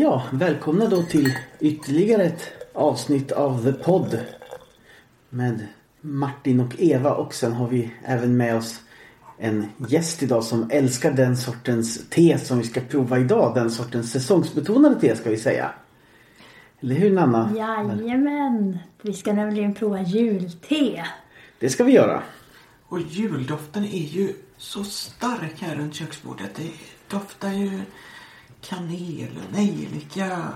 Ja, välkomna då till ytterligare ett avsnitt av The Pod. Med Martin och Eva och sen har vi även med oss en gäst idag som älskar den sortens te som vi ska prova idag. Den sortens säsongsbetonade te ska vi säga. Eller hur Nanna? Jajamän! Vi ska nämligen prova julte. Det ska vi göra. Och juldoften är ju så stark här runt köksbordet. Det doftar ju kanel och nejlika.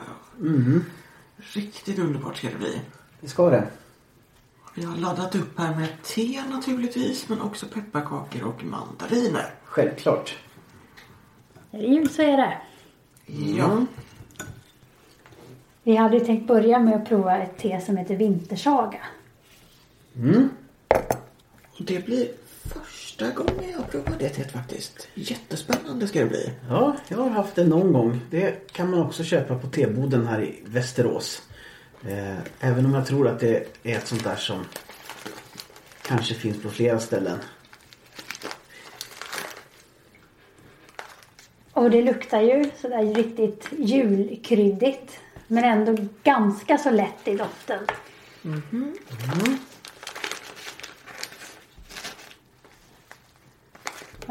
Riktigt underbart ska det bli. Det ska det. Vi har laddat upp här med te naturligtvis men också pepparkakor och mandariner. Självklart. Är det jul så är det. Ja, Vi hade tänkt börja med att prova ett te som heter Vintersaga. och det blir första gången jag provar det teet faktiskt. Jättespännande ska det bli. Ja, jag har haft det någon gång. Det kan man också köpa på teboden här i Västerås. Eh, även om jag tror att det är ett sånt där som kanske finns på flera ställen. Och det luktar ju sådär riktigt julkryddigt. Men ändå ganska så lätt i doften.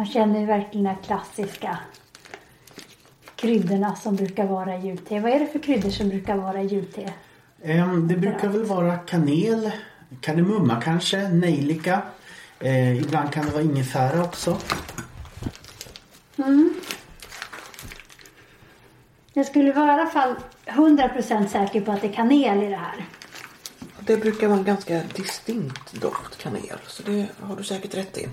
Man känner ju verkligen de här klassiska kryddorna som brukar vara i julte. Vad är det för kryddor som brukar vara i julte? Ehm, det brukar väl vara kanel, kardemumma kanske, nejlika. Eh, ibland kan det vara ingefära också. Jag skulle vara i alla fall 100% säker på att det är kanel i det här. Det brukar vara en ganska distinkt doft kanel. Så det har du säkert rätt i.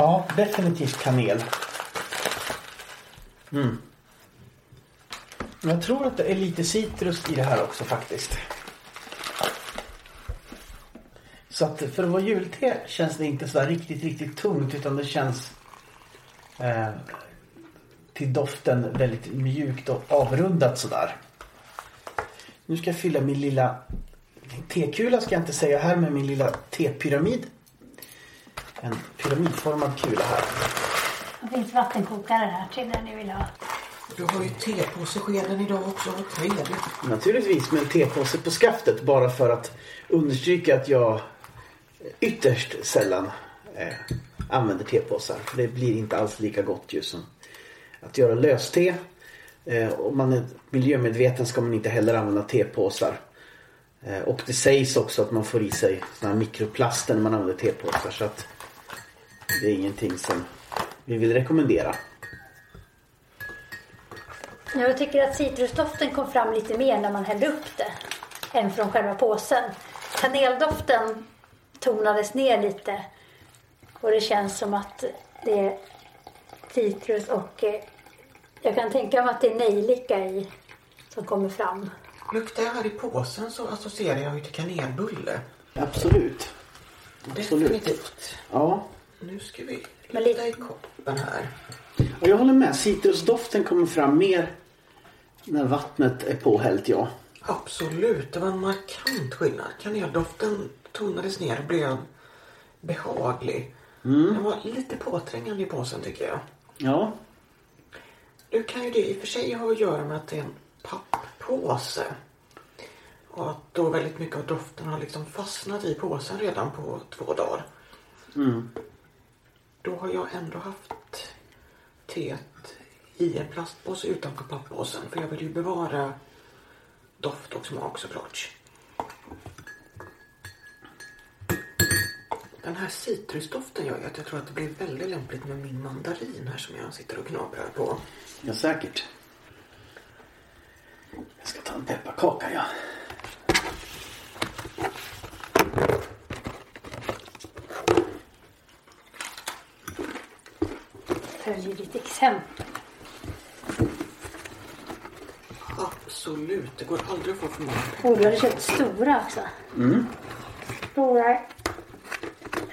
Ja, definitivt kanel. Mm. Jag tror att det är lite citrus i det här också faktiskt. Så att för att vara julte känns det inte så där riktigt, riktigt tungt utan det känns eh, till doften väldigt mjukt och avrundat sådär. Nu ska jag fylla min lilla tekula ska jag inte säga här med min lilla tepyramid. En pyramidformad kula här. Det finns vattenkokare här till när ni vill ha. Du har ju tepåseskeden idag också. Vad trevligt. Naturligtvis med en tepåse på skaftet bara för att understryka att jag ytterst sällan eh, använder tepåsar. Det blir inte alls lika gott ju som att göra löste. Eh, om man är miljömedveten ska man inte heller använda tepåsar. Eh, och det sägs också att man får i sig såna här mikroplaster när man använder tepåsar. Så att det är ingenting som vi vill rekommendera. Jag tycker att citrusdoften kom fram lite mer när man hällde upp det än från själva påsen. Kaneldoften tonades ner lite och det känns som att det är citrus och eh, jag kan tänka mig att det är nejlika i som kommer fram. Luktar jag här i påsen så associerar jag ju till kanelbulle. Absolut. Absolut. Definitivt. Ja. Nu ska vi lite- i koppen här. Och jag håller med. Citrusdoften kommer fram mer när vattnet är påhällt, ja. Absolut, det var en markant skillnad. Kaneldoften tonades ner och blev behaglig. Den var lite påträngande i påsen tycker jag. Ja, Nu kan ju det i och för sig ha att göra med att det är en papppåse. Och att då väldigt mycket av doften har liksom fastnat i påsen redan på två dagar. Då har jag ändå haft teet i en plastpåse utanför papppåsen. För jag vill ju bevara doft och smak såklart. Den här citrusdoften gör ju att jag tror att det blir väldigt lämpligt med min mandarin här som jag sitter och knaprar på. ja säkert. Jag ska ta en pepparkaka, ja. Följer ditt exempel. Absolut, det går aldrig att få för många. Och du hade köpt stora också. Stora,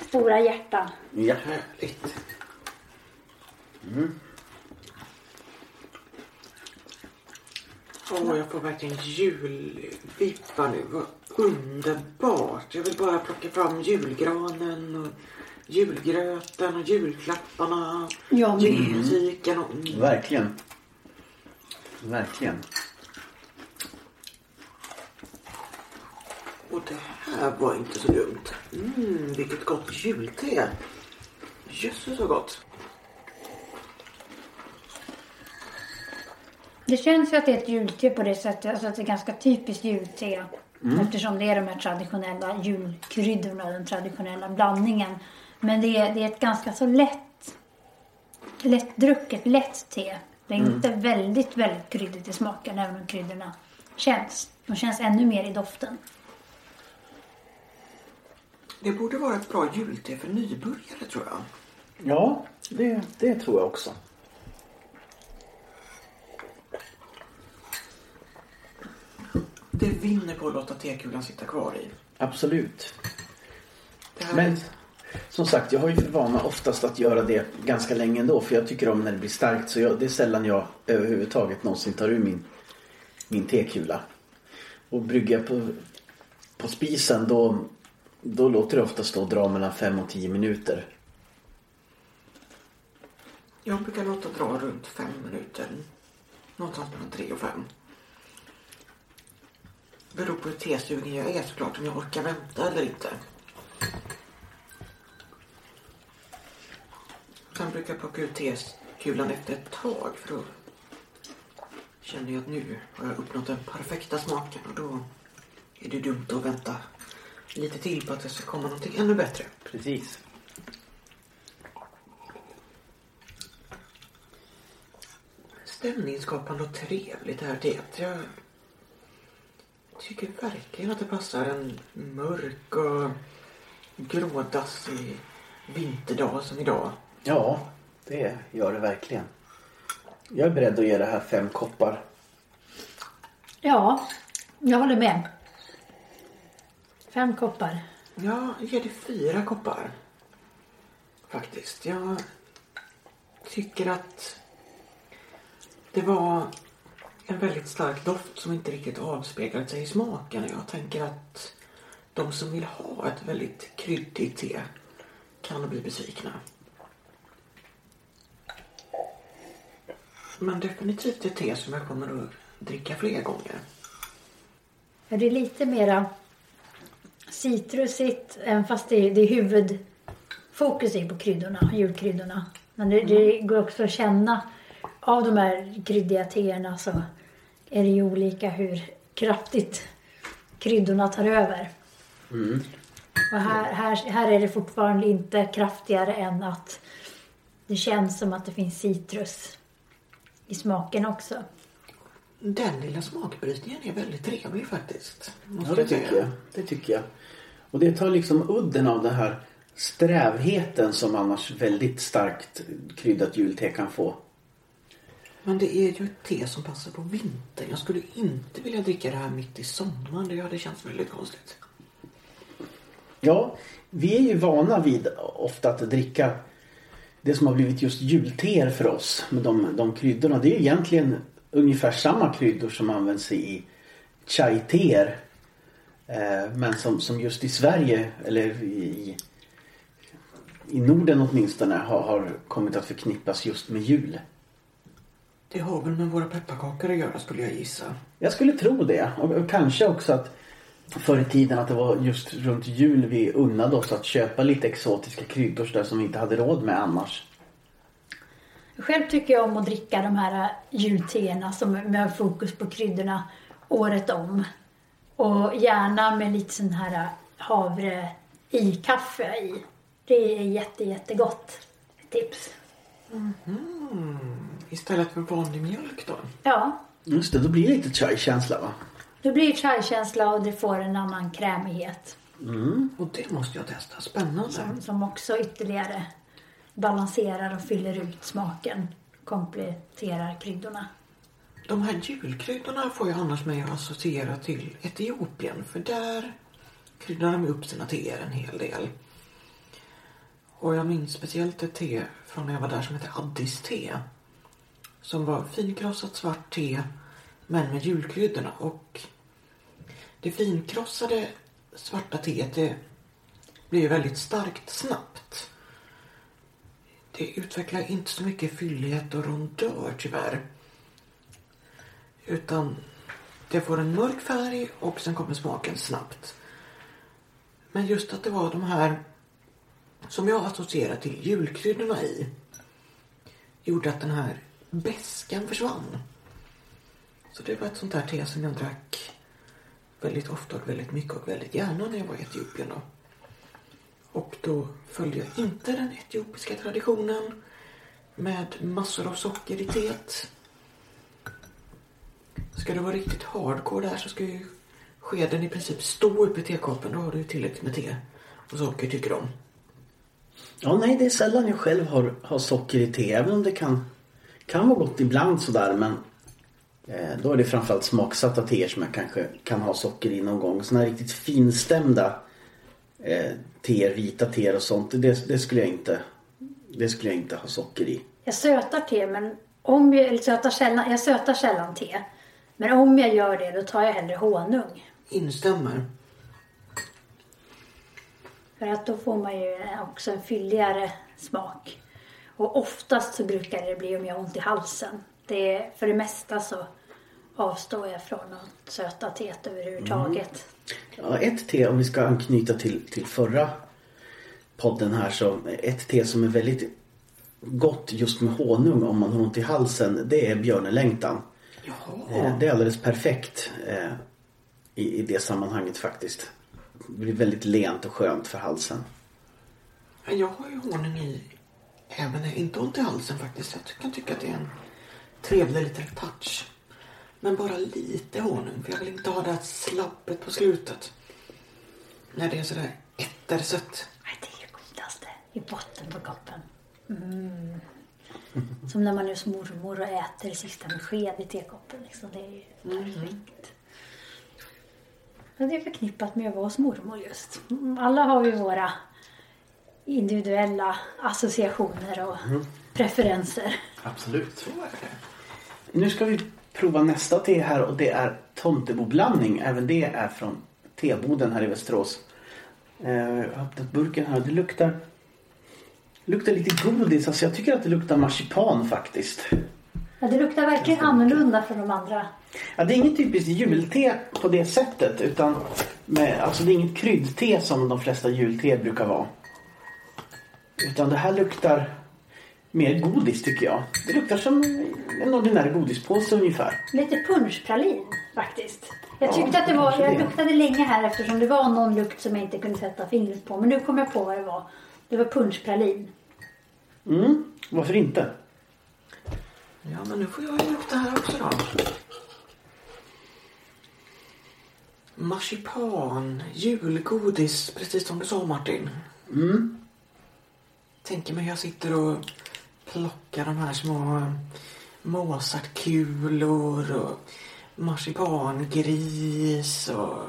stora hjärtan. Ja. Härligt. Åh, jag får verkligen julvibbar nu. Vad underbart. Jag vill bara plocka fram julgranen och julgröten och julklapparna. Jag med. Julmusiken och... Mm. Verkligen. Verkligen. Och det här var inte så dumt. Mm, vilket gott julte. Jösses så gott. Det känns ju att det är ett julte på det sättet. Alltså att det är ganska typiskt julte. Eftersom det är de här traditionella julkryddorna, den traditionella blandningen. Men det är, det är ett ganska så lätt, lättdrucket, lätt te. Det är inte väldigt, väldigt kryddigt i smaken även om kryddorna känns. De känns ännu mer i doften. Det borde vara ett bra julte för nybörjare tror jag. Ja, det, det tror jag också. Det vinner på att låta tekulan sitta kvar i. Absolut. Det här Men som sagt, jag har ju för vana oftast att göra det ganska länge ändå. För jag tycker om när det blir starkt. Så jag, det är sällan jag överhuvudtaget någonsin tar ur min, min tekula. Och brygger jag på, på spisen då, då låter det ofta stå och dra mellan 5 och 10 minuter. Jag brukar låta dra runt 5 minuter. Någonstans mellan 3 och fem. Beror på hur tesugen jag är såklart, om jag orkar vänta eller inte. Sen brukar jag plocka ut tekulan efter ett tag för då känner jag att nu har jag uppnått den perfekta smaken och då är det dumt att vänta lite till på att det ska komma någonting ännu bättre. Precis. stämningsskapande och trevligt det här teet. Jag tycker verkligen att det passar en mörk och grådassig vinterdag som idag. Ja, det gör det verkligen. Jag är beredd att ge det här fem koppar. Ja, jag håller med. Fem koppar. Jag ger det fyra koppar. Faktiskt. Jag tycker att det var en väldigt stark doft som inte riktigt avspeglade sig i smaken. Jag tänker att de som vill ha ett väldigt kryddigt te kan bli besvikna. Men definitivt ett te som jag kommer att dricka fler gånger. Ja, det är lite mera citrusigt, även fast det är, det är huvudfokus är på kryddorna, julkryddorna. Men det, det går också att känna av de här kryddiga teerna så är det ju olika hur kraftigt kryddorna tar över. Och här, här, här är det fortfarande inte kraftigare än att det känns som att det finns citrus i smaken också. Den lilla smakbrytningen är väldigt trevlig faktiskt. Ja, det tycker jag. Det tycker jag. Och det tar liksom udden av den här strävheten som annars väldigt starkt kryddat julte kan få. Men det är ju ett te som passar på vintern. Jag skulle inte vilja dricka det här mitt i sommaren. Det hade känts väldigt konstigt. Ja, vi är ju vana vid ofta att dricka det som har blivit just julteer för oss med de, de kryddorna. Det är egentligen ungefär samma kryddor som används i chai-teer. Eh, men som, som just i Sverige, eller i, i Norden åtminstone, har, har kommit att förknippas just med jul. Det har väl med våra pepparkakor att göra skulle jag gissa. Jag skulle tro det. Och, och kanske också att förr i tiden att det var just runt jul vi unnade oss att köpa lite exotiska kryddor så där som vi inte hade råd med annars. Själv tycker jag om att dricka de här julteerna som med fokus på kryddorna året om. Och gärna med lite sån här havre i kaffe i. Det är jätte, jättegott. Tips. Istället för vanlig mjölk då. Ja, Just det, då blir det lite chai-känsla va? Då blir det chai-känsla och det får en annan krämighet. Och det måste jag testa. Spännande. Som, som också ytterligare balanserar och fyller ut smaken. Kompletterar kryddorna. De här julkryddorna får jag annars med att associera till Etiopien. För där kryddar de upp sina teer en hel del. Och jag minns speciellt ett te från när jag var där som hette Addis te. Som var finkrossat svart te men med julkryddorna. Och det finkrossade svarta teet det blir ju väldigt starkt snabbt. Det utvecklar inte så mycket fyllighet och rondör tyvärr. Utan det får en mörk färg och sen kommer smaken snabbt. Men just att det var de här som jag associerar till julkryddorna i gjorde att den här beskan försvann. Så det var ett sånt här te som jag drack väldigt ofta och väldigt mycket och väldigt gärna när jag var i Etiopien då. Och då följde jag inte den etiopiska traditionen med massor av socker i teet. Ska du vara riktigt hardcore där så ska ju skeden i princip stå upp i tekoppen. Då har du ju tillräckligt med te och socker tycker de. Ja, nej, det är sällan jag själv har, har socker i te. Även om det kan, kan vara gott ibland sådär. Men då är det framförallt smaksatta teer som jag kanske kan ha socker i någon gång. Sådana riktigt finstämda eh, teer, vita teer och sånt. Det, det, skulle jag inte, det skulle jag inte ha socker i. Jag sötar te men om jag, eller sötar sällan, jag sötar sällan te. Men om jag gör det då tar jag hellre honung. Instämmer. För att då får man ju också en fylligare smak. Och oftast så brukar det bli om jag har ont i halsen. Det är, för det mesta så avstår jag från att söta teet överhuvudtaget. Ja, ett te om vi ska anknyta till, till förra podden här så ett te som är väldigt gott just med honung om man har ont i halsen det är björnelängtan. Jaha. Eh, Det är alldeles perfekt eh, i, i det sammanhanget faktiskt. Det blir väldigt lent och skönt för halsen. Ja, Jag har ju honung i även när jag inte ont i halsen faktiskt. Jag kan tycka att det är en trevlig liten touch. Men bara lite honung för jag vill inte ha det här slappet på slutet. När det är sådär ettersött. Nej, det är det godaste. I botten på koppen. Mm. Som när man är hos mormor och äter det sista med sked i tekoppen. Liksom. Det är ju perfekt. Men det är förknippat med att vara hos mormor just. Mm, Alla har vi våra individuella associationer och preferenser. Absolut. Så är det. Nu ska vi prova nästa te här och det är tomteboblandning. Även det är från teboden här i Västerås. Eh, Jag har öppnat burken här och det luktar luktar lite godis. Alltså jag tycker att det luktar marsipan faktiskt. Ja, det luktar verkligen annorlunda från de andra. Ja, det är inget typiskt julte på det sättet. Utan med, alltså det är inget kryddte som de flesta julte brukar vara. Utan det här luktar mer godis tycker jag. Det luktar som en ordinär godispåse ungefär. Lite punschpralin faktiskt. Jag Ja, tyckte att det var, jag det. luktade länge här eftersom det var någon lukt som jag inte kunde sätta fingret på. Men nu kom jag på vad det var. Det var punschpralin. Mm, varför inte? Ja, men nu får jag ju lukta här också då. Marsipan, julgodis, precis som du sa Martin. Mm. Tänker mig jag sitter och plockar de här små Mozartkulor och marsipangris och...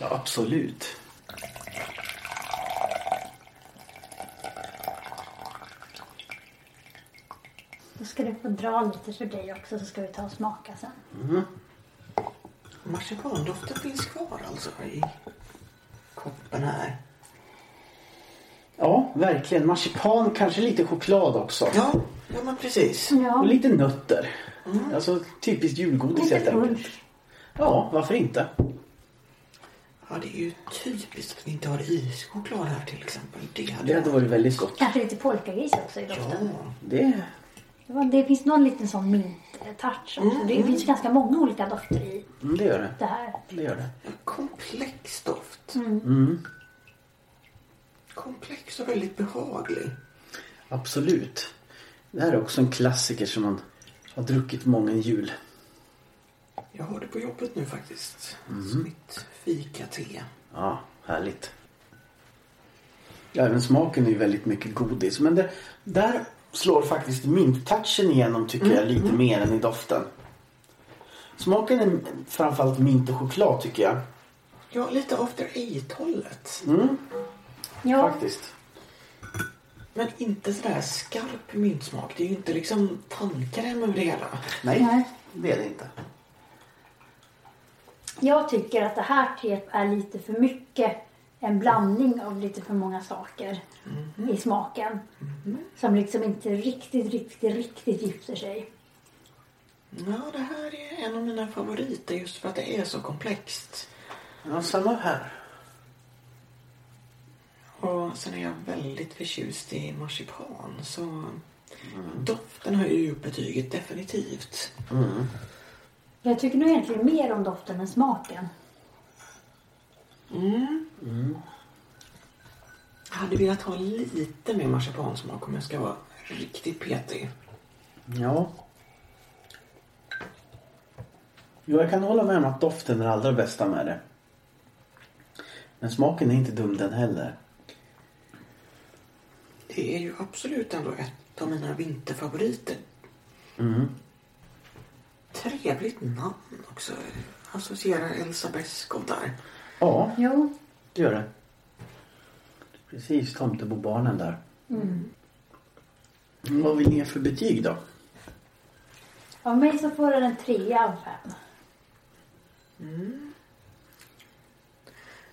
Ja, absolut. Då ska du få dra lite för dig också så ska vi ta och smaka sen. Marsipandoften finns kvar alltså i koppen här. Ja, verkligen. Marsipan, kanske lite choklad också. Ja, ja men precis. Ja, Och lite nötter. Alltså typiskt julgodis lite helt enkelt. Ja, varför inte? Ja, det är ju typiskt att vi inte har ischoklad här till exempel. Det hade Det hade varit väldigt gott. Kanske lite polkagris också i doften. Ja, Det, Det, var, det finns någon liten sån mint-touch också. Det finns ganska många olika dofter i mm, det gör det. det här. Det gör det. en komplex doft. Mm, Och väldigt behaglig. absolut. Det här är också en klassiker som man har druckit många en jul. Jag har det på jobbet nu faktiskt. Som mitt fika-te. Ja, härligt. Ja, även smaken är ju väldigt mycket godis. Men det, där slår faktiskt minttouchen igenom tycker jag lite mer än i doften. Smaken är framförallt mint och choklad tycker jag. Ja, lite after eight-hållet. Mm, Ja, faktiskt. Men inte sådär skarp myntsmak. Det är ju inte liksom tandkräm över det hela. Nej, Nej. det är det inte. jag tycker att det här teet är lite för mycket en blandning av lite för många saker i smaken. Som liksom inte riktigt, riktigt, riktigt gifter sig. Ja, det här är en av mina favoriter just för att det är så komplext. Ja, samma här. Och sen är jag väldigt förtjust i marsipan så doften höjer ju upp betyget definitivt. Mm. Jag tycker nog egentligen mer om doften än smaken. Mm. Jag hade velat ha lite mer marsipansmak om jag ska vara riktigt petig. Ja. Jo, jag kan hålla med om att doften är det allra bästa med det. Men smaken är inte dum den heller. Det är ju absolut ändå ett av mina vinterfavoriter. Mm. Trevligt namn också. Associerar Elsa Beskow där. Ja, Jo. det gör det. Precis, Tomtebobarnen där. Mm. Mm, Vad vill ni ge för betyg då? Av mig så får den en trea av fem. Mm.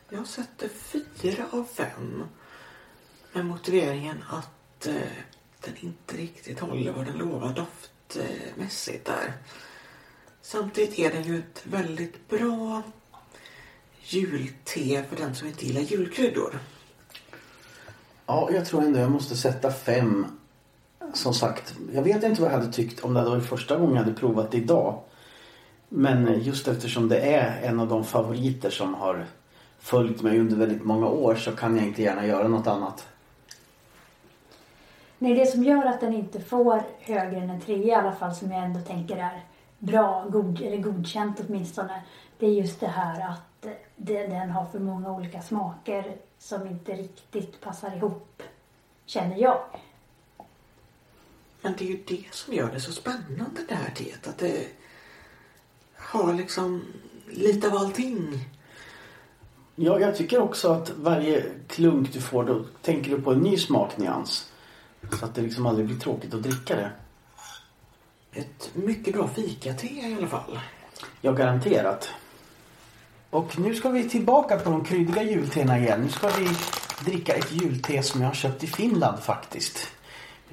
Jag sätter fyra av fem. Med motiveringen att eh, den inte riktigt håller vad den lovar doftmässigt där. Samtidigt är den ju ett väldigt bra julte för den som inte gillar julkryddor. Ja, jag tror ändå jag måste sätta fem. Som sagt, jag vet inte vad jag hade tyckt om det hade varit första gången jag hade provat det idag. Men just eftersom det är en av de favoriter som har följt mig under väldigt många år så kan jag inte gärna göra något annat. Nej, det som gör att den inte får högre än en trea i alla fall som jag ändå tänker är bra, god, eller godkänt åtminstone. Det är just det här att det, den har för många olika smaker som inte riktigt passar ihop, känner jag. Men det är ju det som gör det så spännande det här teet. Att det har liksom lite av allting. Ja, jag tycker också att varje klunk du får då tänker du på en ny smaknyans. Så att det liksom aldrig blir tråkigt att dricka det. Ett mycket bra fikate i alla fall. Ja, garanterat. Och nu ska vi tillbaka på de kryddiga jultena igen. Nu ska vi dricka ett julte som jag har köpt i Finland faktiskt.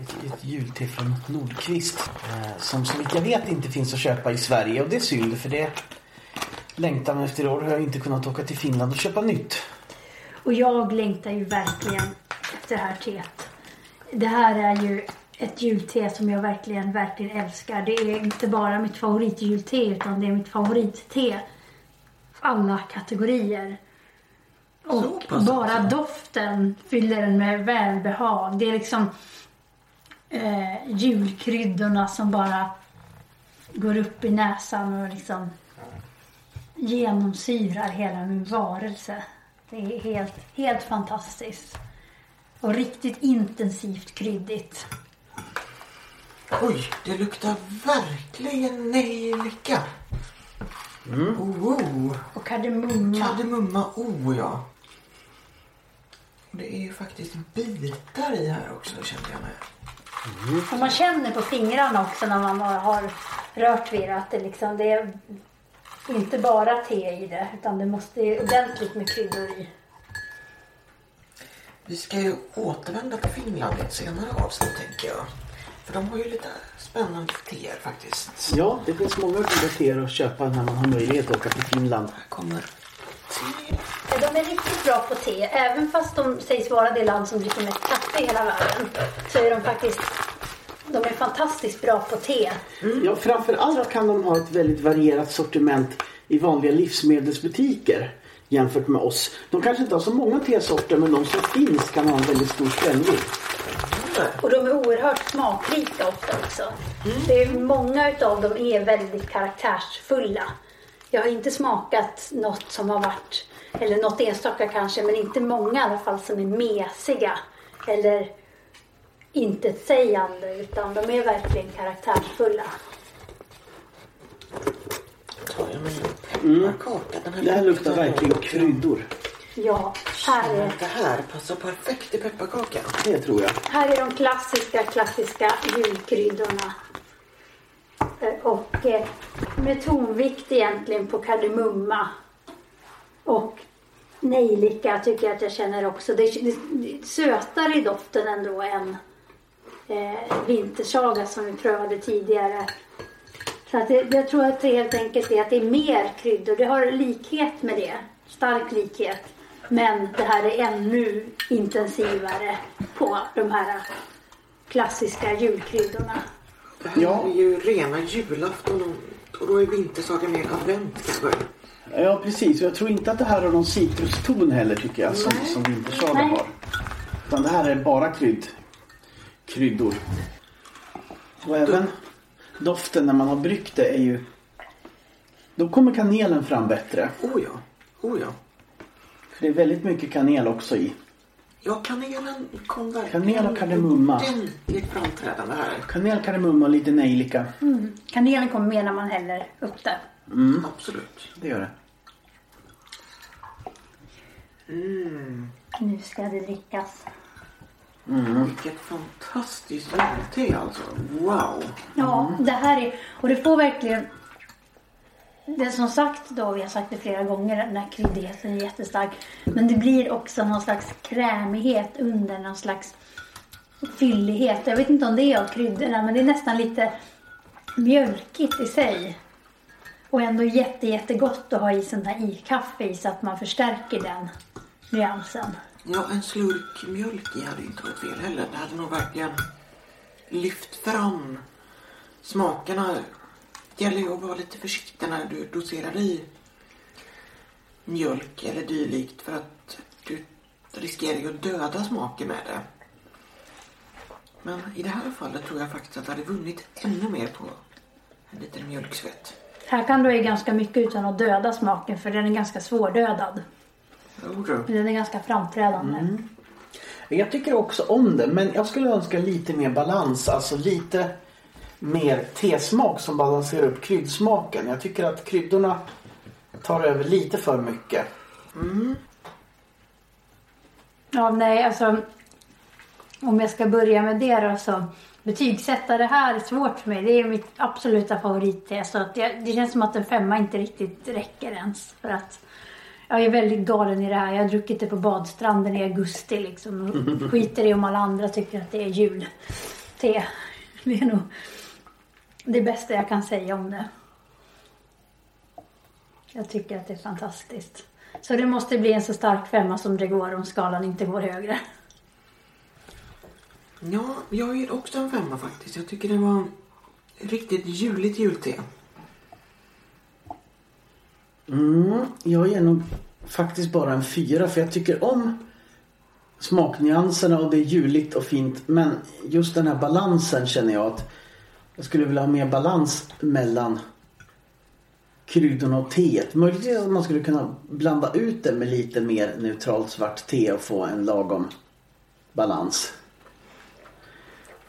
Ett, ett julte från Nordqvist. Eh, som så vitt jag vet inte finns att köpa i Sverige. Och det är synd för det längtar man efter år har jag inte kunnat åka till Finland och köpa nytt. Och jag längtar ju verkligen efter det här teet. Det här är ju ett julte som jag verkligen, verkligen älskar. Det är inte bara mitt favoritjulte utan det är mitt favoritte. Alla kategorier. Och bara doften fyller den med välbehag. Det är liksom eh, julkryddorna som bara går upp i näsan och liksom genomsyrar hela min varelse. Det är helt, helt fantastiskt. Och riktigt intensivt kryddigt. Oj, det luktar verkligen nejlika. Oh, oh. Och kardemumma. Kardemumma, oh ja. Det är ju faktiskt bitar i här också känner jag med. Och man känner på fingrarna också när man har rört vid det att det liksom det är inte bara te i det utan det måste ju ordentligt med kryddor i. Vi ska ju återvända till Finland i ett senare avsnitt tänker jag. För de har ju lite spännande teer faktiskt. Ja, det finns många goda teer att köpa när man har möjlighet att åka till Finland. Här kommer te. De är riktigt bra på te. Även fast de sägs vara det land som dricker mest kaffe i hela världen så är de faktiskt de är fantastiskt bra på te. Ja, framför allt kan de ha ett väldigt varierat sortiment i vanliga livsmedelsbutiker jämfört med oss. De kanske inte har så många tesorter men de som finns kan ha en väldigt stor spännvidd. Och de är oerhört smakrika ofta också. Det är, många utav dem är väldigt karaktärsfulla. Jag har inte smakat något som har varit, eller något enstaka kanske, men inte många i alla fall som är mesiga. Eller intetsägande, utan de är verkligen karaktärsfulla. Tar jag mig en pepparkaka. Den Mm. Det här luktar verkligen kryddor. Ja, här är, Det här passar perfekt i pepparkakan. Det tror jag. här är de klassiska, klassiska julkryddorna. Eh, Och eh, med tonvikt egentligen på kardemumma. Och nejlika tycker jag att jag känner också. Det är, det är sötare i doften ändå än eh, vintersaga som vi prövade tidigare. Så att det, jag tror att det helt enkelt är att det är mer kryddor. Det har likhet med det. Stark likhet. Men det här är ännu intensivare på de här klassiska julkryddorna. Det här Ja. är ju rena julafton och, då är vintersaga mer advent kanske. Ja, precis. Och jag tror inte att det här har någon citruston heller tycker jag som, Nej. som vintersaga Nej. har. Utan det här är bara krydd, kryddor. Och även doften när man har bryggt det är ju... Då kommer kanelen fram bättre. Oh ja, oh ja. För det är väldigt mycket kanel också i. Ja, kanelen kom verkligen Kanel och kardemumma. ordentligt framträdande här. Kanel, kardemumma och lite nejlika. Mm. Kanelen kommer med när man häller upp det. Absolut. Det gör det. Mm, Nu ska det drickas. Vilket fantastiskt julte alltså. Wow. Ja, det här är... Och det får verkligen... Det är som sagt då, vi har sagt det flera gånger, den här kryddigheten är jättestark. Men det blir också någon slags krämighet under, någon slags fyllighet. Jag vet inte om det är av kryddorna, men det är nästan lite mjölkigt i sig. Och ändå jätte, jättegott att ha i sån här i-kaffe i så att man förstärker den nyansen. Ja, en slurk mjölk i hade inte varit fel heller. Det hade nog verkligen lyft fram smakerna. Det gäller ju att vara lite försiktig när du doserar i mjölk eller dylikt för att du riskerar ju att döda smaken med det. Men i det här fallet tror jag faktiskt att det hade vunnit ännu mer på en liten mjölksvett. Här kan du ha i ganska mycket utan att döda smaken för den är ganska svårdödad. Den är ganska framträdande. Jag tycker också om det men jag skulle önska lite mer balans. Alltså lite mer tesmak som balanserar upp kryddsmaken. Jag tycker att kryddorna tar över lite för mycket. Ja, nej, alltså. Om jag ska börja med det då så. Betygsätta det här är svårt för mig. Det är mitt absoluta favoritte. Så att det, det känns som att en femma inte riktigt räcker ens. För att jag är väldigt galen i det här. Jag har druckit det på badstranden i augusti liksom. Och skiter i om alla andra tycker att det är julte. Det är nog det bästa jag kan säga om det. Jag tycker att det är fantastiskt. Så det måste bli en så stark femma som det går om skalan inte går högre. Ja, jag ger också en femma faktiskt. Jag tycker det var riktigt juligt julte. Mm, jag ger nog faktiskt bara en fyra för jag tycker om smaknyanserna och det är juligt och fint. Men just den här balansen känner jag att jag skulle vilja ha mer balans mellan kryddorna och teet. Möjligtvis att man skulle kunna blanda ut det med lite mer neutralt svart te och få en lagom balans.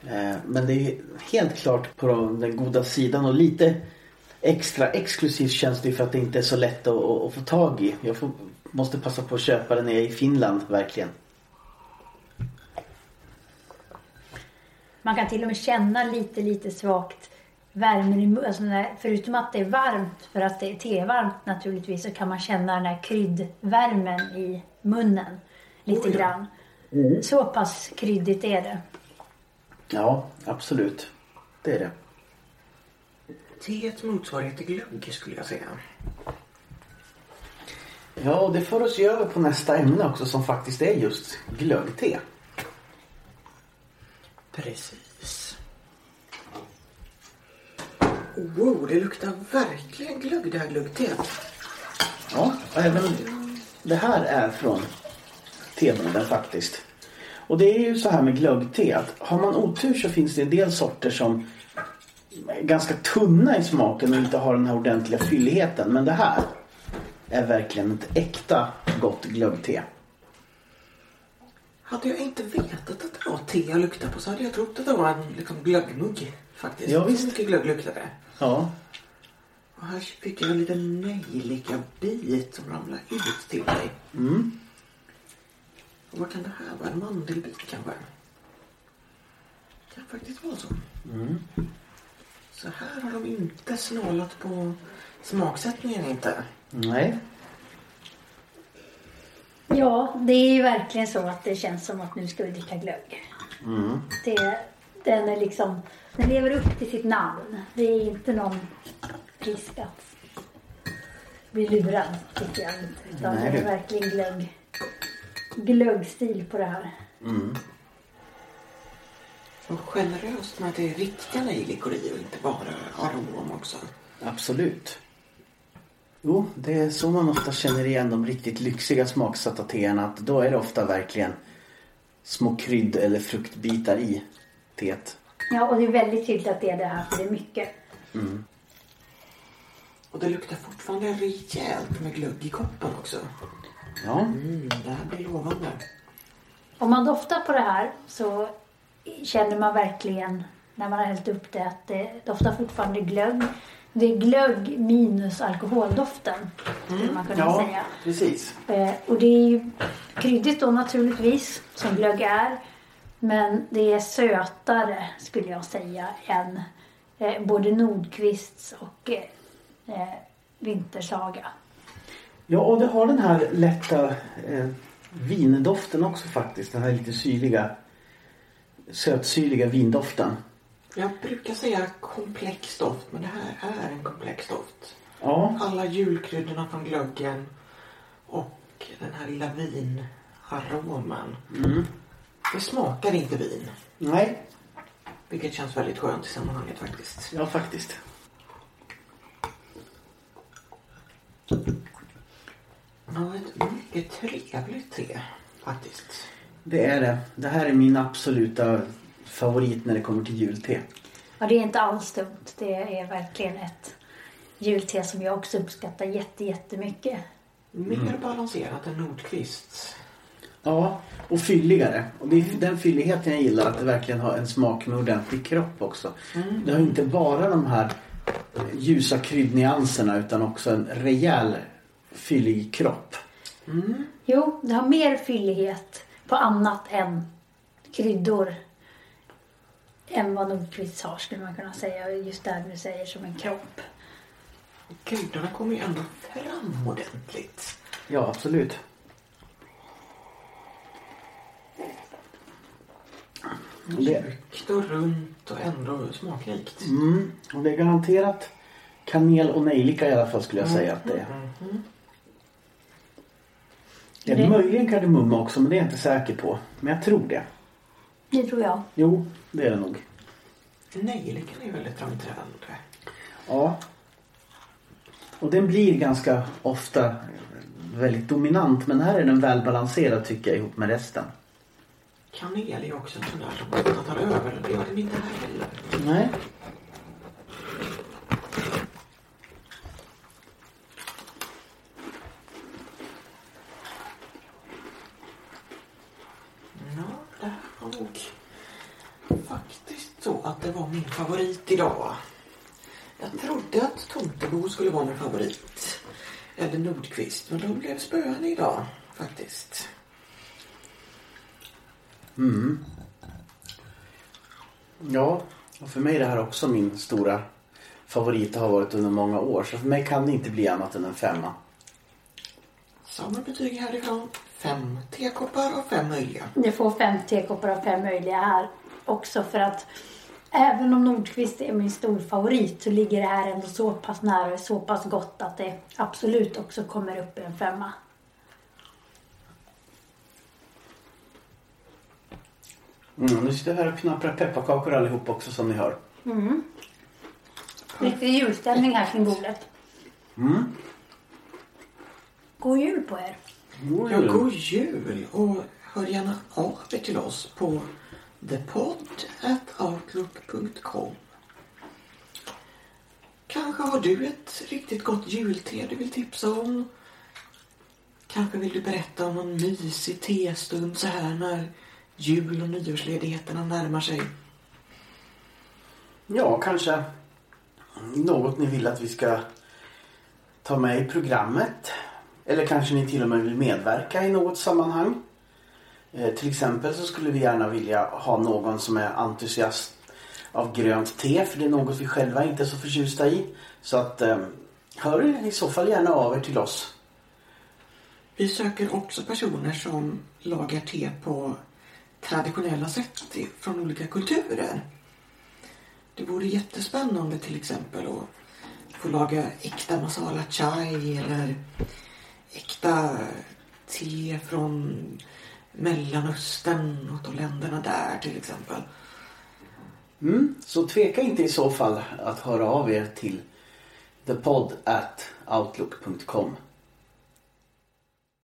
Eh, men det är helt klart på den goda sidan och lite extra exklusivt känns det för att det inte är så lätt att, att, att få tag i. Jag får, måste passa på att köpa det nere i Finland verkligen. Man kan till och med känna lite, lite svagt värmen i munnen. Alltså när- förutom att det är varmt, för att det är tevarmt naturligtvis, så kan man känna den här kryddvärmen i munnen lite Oh ja. grann. Så pass kryddigt är det. Ja, absolut. Det är det. Teets motsvarighet till glögg skulle jag säga. Ja, och det får oss ju över på nästa ämne också som faktiskt är just glöggte. Precis. Wow, det luktar verkligen glögg det här glöggteet. Ja, även det här är från teboden faktiskt. Och det är ju så här med glöggte att har man otur så finns det en del sorter som ganska tunna i smaken och inte har den här ordentliga fylligheten. Men det här är verkligen ett äkta gott glöggte. Hade jag inte vetat att det var te jag luktade på så hade jag trott att det var en liksom, glöggmugg faktiskt. Ja, visst. Så mycket glögg luktade det. Ja, Och här fick jag en liten nejlika bit som ramlade ut till mig. mm. Och vad kan det här vara? En mandelbit kanske? Kan faktiskt vara så. Så här har de inte snålat på smaksättningen inte. nej. Ja, det är ju verkligen så att det känns som att nu ska vi dricka glögg. Det, den är liksom, den lever upp till sitt namn. Det är inte någon risk att bli lurad tycker jag inte. Utan Nej, det är verkligen glögg, glöggstil på det här. Mm. Och generöst med att det är riktiga nejlikor i och inte bara arom också. Absolut. Jo, det är så man ofta känner igen de riktigt lyxiga smaksatta teerna. Att då är det ofta verkligen små krydd eller fruktbitar i teet. Ja, och det är väldigt tydligt att det är det här för det är mycket. Och det luktar fortfarande rejält med glögg i koppen också. Ja, Mm, det här blir lovande. Om man doftar på det här så känner man verkligen när man har hällt upp det att det doftar fortfarande glögg. Det är glögg minus alkoholdoften skulle man kunna ja säga. precis. Eh, och det är ju kryddigt då naturligtvis som glögg är. Men det är sötare skulle jag säga än eh, både Nordqvists och eh, Vintersaga. Ja, och det har den här lätta eh, vindoften också faktiskt. Den här lite syrliga, sötsyrliga vindoften. Jag brukar säga komplex doft, men det här är en komplex doft. Ja, Alla julkryddorna från glöggen och den här lilla vinaromen. mm. Det smakar inte vin, nej, vilket känns väldigt skönt i sammanhanget faktiskt. ja faktiskt. Ja, ett mycket trevligt te faktiskt. Det är det. Det här är min absoluta favorit när det kommer till julte. Ja, det är inte alls dumt. Det är verkligen ett julte som jag också uppskattar jätte, jättemycket. Mer balanserat än Nordqvists. Ja, och fylligare. Och det är den fylligheten jag gillar. Att det verkligen har en smak med ordentlig kropp också. Det har inte bara de här ljusa kryddnyanserna utan också en rejäl fyllig kropp. Jo, det har mer fyllighet på annat än kryddor än vad Nordqvist har skulle man kunna säga. Just där du säger som en kropp. Kryddorna kommer ju ändå fram ordentligt. Ja, absolut. Det, Mjukt och runt och ändå smakrikt. mm, och det är garanterat kanel och nejlika i alla fall skulle jag säga att det är. Det är Det- möjligen kardemumma också men det är jag inte säker på. Men jag tror det. Det tror jag. Jo, det är det nog. Nejlikan är väldigt framträdande. Ja. Och den blir ganska ofta väldigt dominant men här är den välbalanserad tycker jag ihop med resten. Kanel är ju också en sån där som ofta tar över. Det gör den inte här heller. Nej. Ja, det här var nog faktiskt så att det var min favorit idag. Jag trodde att Tomtebo skulle vara min favorit. Eller Nordqvist. Men de blev spöade idag faktiskt. Mm. Ja, och för mig är det här också min stora favorit. Har varit under många år. Så för mig kan det inte bli annat än en femma. Samma betyg härifrån. Fem tekoppar av fem möjliga. Det får fem tekoppar av fem möjliga här också för att även om Nordqvist är min stor favorit så ligger det här ändå så pass nära och så pass gott att det absolut också kommer upp i en femma. Mm, nu sitter jag här och knapprar pepparkakor allihop också som ni hör. Riktig julstämning här kring bordet. Mm. God jul på er! God Ja, jul. god jul och hör gärna av er till oss på thepodd.outlook.com Kanske har du ett riktigt gott julte du vill tipsa om. Kanske vill du berätta om någon mysig testund så här när jul och nyårsledigheterna närmar sig. Ja, kanske något ni vill att vi ska ta med i programmet. Eller kanske ni till och med vill medverka i något sammanhang. Eh, till exempel så skulle vi gärna vilja ha någon som är entusiast av grönt te. För det är något vi själva inte är så förtjusta i. Så att eh, hör i så fall gärna av er till oss. Vi söker också personer som lagar te på traditionella sätt från olika kulturer. Det vore jättespännande till exempel att få laga äkta masala chai eller äkta te från Mellanöstern och de länderna där till exempel. Mm. Så tveka inte i så fall att höra av er till thepod at outlook.com